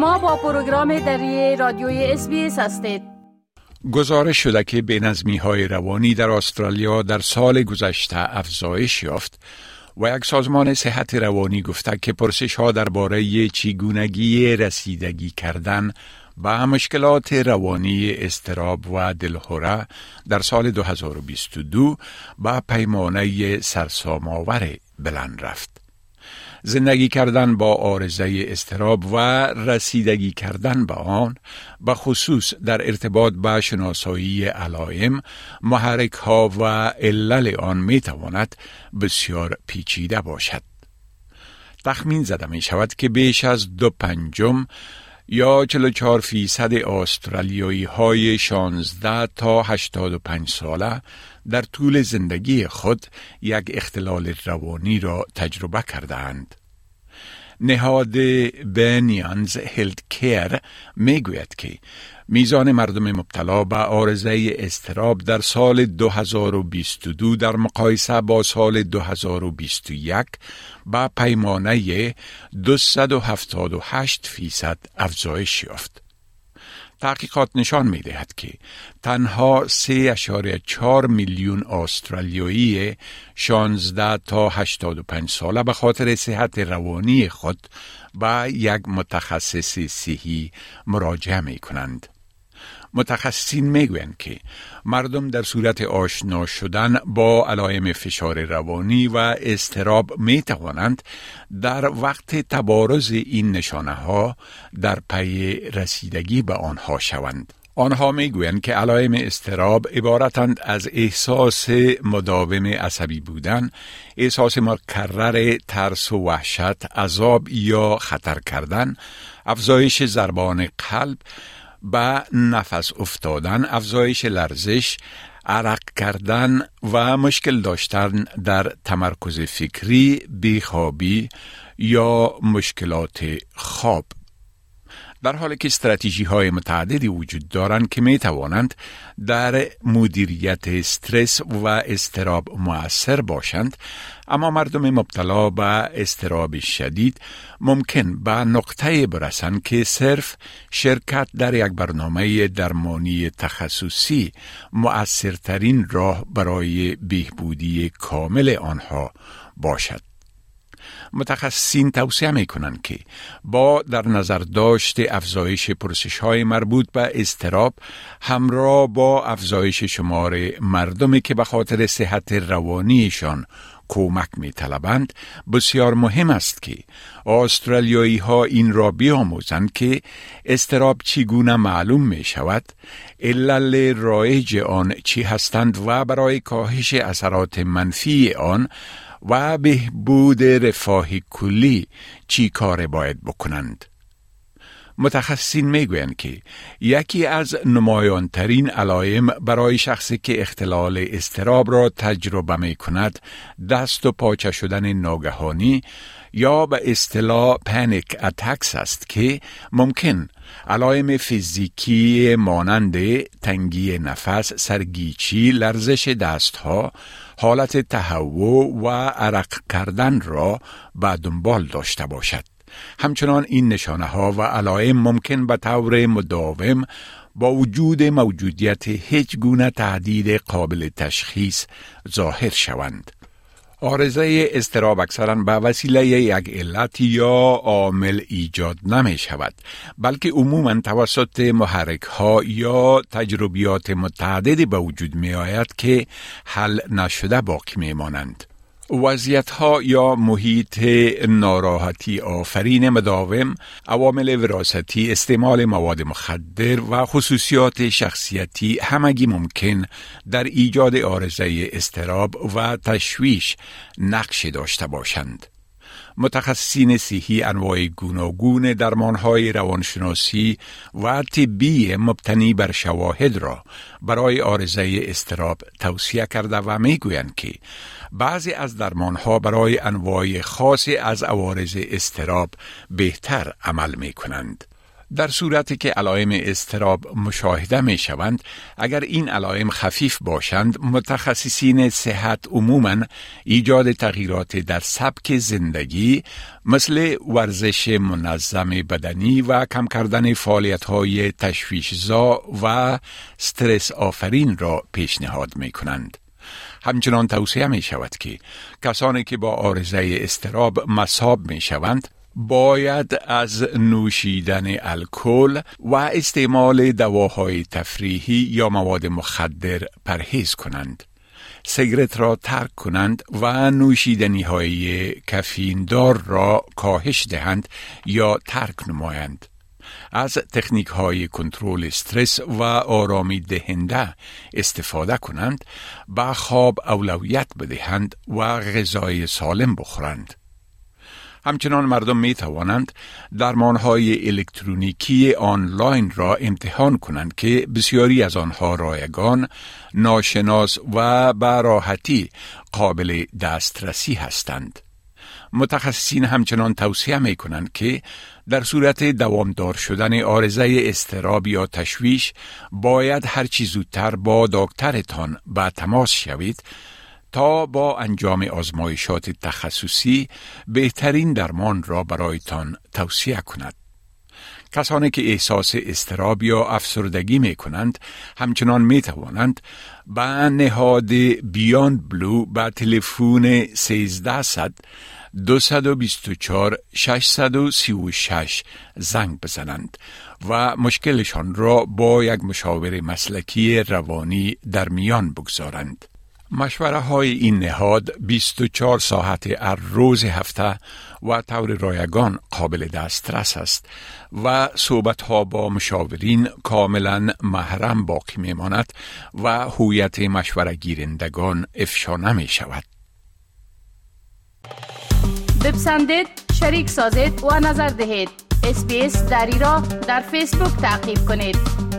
شما با پروگرام دری رادیوی اس هستید گزارش شده که بینظمی های روانی در استرالیا در سال گذشته افزایش یافت و یک سازمان صحت روانی گفته که پرسش ها درباره چگونگی رسیدگی کردن به مشکلات روانی استراب و دلهوره در سال 2022 به پیمانه سرسام‌آور بلند رفت. زندگی کردن با آرزه استراب و رسیدگی کردن به آن به خصوص در ارتباط با شناسایی علائم محرک ها و علل آن می تواند بسیار پیچیده باشد. تخمین زده می شود که بیش از دو پنجم یا 44 فیصد استرالیایی های 16 تا 85 ساله در طول زندگی خود یک اختلال روانی را تجربه کردند. نهاد بنیانز هلت کیر می گوید که میزان مردم مبتلا به آرزه استراب در سال 2022 در مقایسه با سال 2021 به پیمانه 278 فیصد افزایش یافت. تحقیقات نشان می دهد که تنها 3.4 میلیون استرالیایی 16 تا 85 ساله به خاطر صحت روانی خود به یک متخصص صحی مراجعه می کنند. متخصصین می‌گویند که مردم در صورت آشنا شدن با علائم فشار روانی و استراب می توانند در وقت تبارز این نشانه ها در پی رسیدگی به آنها شوند. آنها می‌گویند که علائم استراب عبارتند از احساس مداوم عصبی بودن، احساس مکرر ترس و وحشت، عذاب یا خطر کردن، افزایش ضربان قلب، به نفس افتادن، افزایش لرزش، عرق کردن و مشکل داشتن در تمرکز فکری، بیخوابی یا مشکلات خواب. در حالی که استراتژی های متعددی وجود دارند که می توانند در مدیریت استرس و استراب مؤثر باشند اما مردم مبتلا به استراب شدید ممکن به نقطه برسند که صرف شرکت در یک برنامه درمانی تخصصی مؤثرترین راه برای بهبودی کامل آنها باشد. متخصصین توصیه می کنند که با در نظر داشت افزایش پرسش های مربوط به استراب همراه با افزایش شمار مردمی که به خاطر صحت روانیشان کمک می طلبند بسیار مهم است که استرالیایی ها این را بیاموزند که استراب چگونه معلوم می شود علل رایج آن چی هستند و برای کاهش اثرات منفی آن و بهبود رفاه کلی چی کار باید بکنند؟ متخصصین می‌گویند که یکی از نمایانترین علائم برای شخصی که اختلال استراب را تجربه می کند دست و پاچه شدن ناگهانی یا به اصطلاح پنیک اتکس است که ممکن علائم فیزیکی مانند تنگی نفس، سرگیچی، لرزش دستها، حالت تهوع و عرق کردن را به دنبال داشته باشد. همچنان این نشانه ها و علائم ممکن به طور مداوم با وجود موجودیت هیچ گونه تهدید قابل تشخیص ظاهر شوند. آرزه استراب اکثرا به وسیله یک علت یا عامل ایجاد نمی شود بلکه عموما توسط محرک ها یا تجربیات متعددی به وجود می آید که حل نشده باقی می مانند. وضعیت ها یا محیط ناراحتی آفرین مداوم عوامل وراستی استعمال مواد مخدر و خصوصیات شخصیتی همگی ممکن در ایجاد آرزه استراب و تشویش نقش داشته باشند. متخصصین صحی انواع گوناگون درمانهای روانشناسی و طبی مبتنی بر شواهد را برای آرزه استراب توصیه کرده و می‌گویند که بعضی از درمانها برای انواع خاصی از عوارض استراب بهتر عمل می کنند. در صورتی که علائم استراب مشاهده می شوند اگر این علائم خفیف باشند متخصصین صحت عموما ایجاد تغییرات در سبک زندگی مثل ورزش منظم بدنی و کم کردن فعالیت های تشویشزا و استرس آفرین را پیشنهاد می کنند. همچنان توصیه می شود که کسانی که با آرزه استراب مصاب می شوند باید از نوشیدن الکل و استعمال دواهای تفریحی یا مواد مخدر پرهیز کنند. سیگرت را ترک کنند و نوشیدنی های کفیندار را کاهش دهند یا ترک نمایند. از تکنیک های کنترل استرس و آرامی دهنده استفاده کنند به خواب اولویت بدهند و غذای سالم بخورند. همچنان مردم می توانند درمان های الکترونیکی آنلاین را امتحان کنند که بسیاری از آنها رایگان، ناشناس و براحتی قابل دسترسی هستند. متخصصین همچنان توصیه می کنند که در صورت دوامدار شدن آرزه استراب یا تشویش باید هرچی زودتر با دکترتان به تماس شوید تا با انجام آزمایشات تخصصی بهترین درمان را برایتان توصیه کند. کسانی که احساس استراب یا افسردگی می کنند همچنان می توانند به نهاد بیاند بلو به تلفن 1300 224 636 زنگ بزنند و مشکلشان را با یک مشاور مسلکی روانی در میان بگذارند. مشوره های این نهاد 24 ساعت هر روز هفته و طور رایگان قابل دسترس است و صحبت ها با مشاورین کاملا محرم باقی می ماند و هویت مشوره گیرندگان افشا نمی شود. بپسندید، شریک سازید و نظر دهید. اسپیس دری را در فیسبوک تعقیب کنید.